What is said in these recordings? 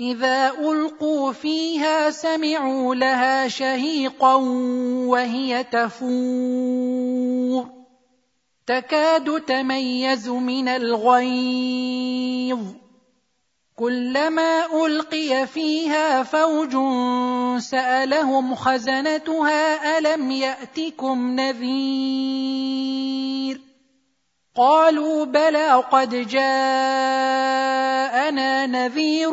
إذا ألقوا فيها سمعوا لها شهيقا وهي تفور. تكاد تميز من الغيظ. كلما ألقي فيها فوج سألهم خزنتها ألم يأتكم نذير؟ قالوا بلى قد جاءنا نذير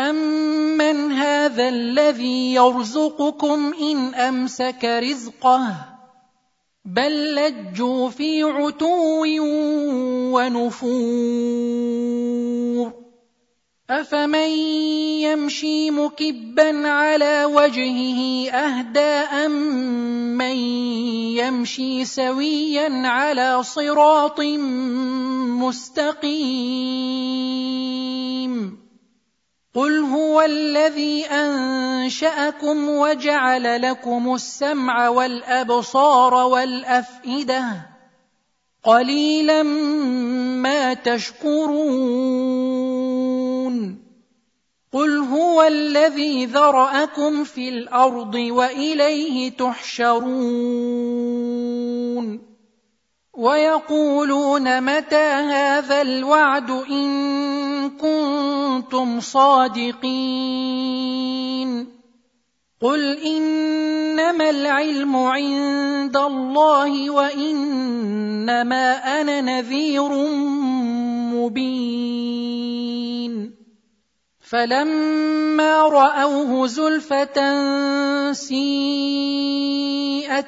امن هذا الذي يرزقكم ان امسك رزقه بل لجوا في عتو ونفور افمن يمشي مكبا على وجهه اهدى من يمشي سويا على صراط مستقيم قل هو الذي انشاكم وجعل لكم السمع والابصار والافئده قليلا ما تشكرون قل هو الذي ذراكم في الأرض واليه تحشرون ويقولون متى هذا الوعد إن كنتم صادقين قل إنما العلم عند الله وإنما أنا نذير مبين فلما رأوه زلفة سيئت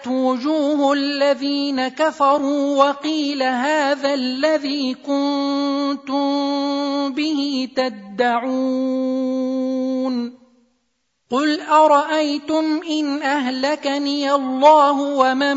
وجوه الذين كفروا وقيل هذا الذي كنتم به تدعون قل أرأيتم إن أهلكني الله ومن